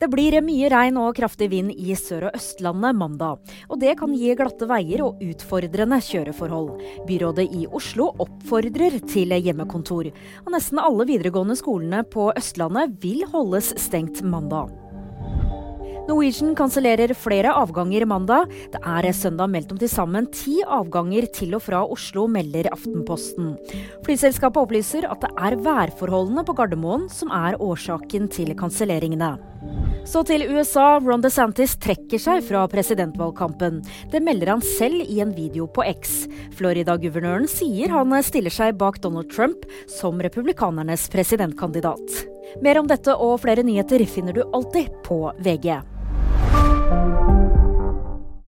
Det blir mye regn og kraftig vind i Sør- og Østlandet mandag. Og det kan gi glatte veier og utfordrende kjøreforhold. Byrådet i Oslo oppfordrer til hjemmekontor. Og nesten alle videregående skolene på Østlandet vil holdes stengt mandag. Norwegian kansellerer flere avganger mandag. Det er søndag meldt om til sammen ti avganger til og fra Oslo, melder Aftenposten. Flyselskapet opplyser at det er værforholdene på Gardermoen som er årsaken til kanselleringene. Så til USA. Ron DeSantis trekker seg fra presidentvalgkampen. Det melder han selv i en video på X. Florida-guvernøren sier han stiller seg bak Donald Trump som republikanernes presidentkandidat. Mer om dette og flere nyheter finner du alltid på VG.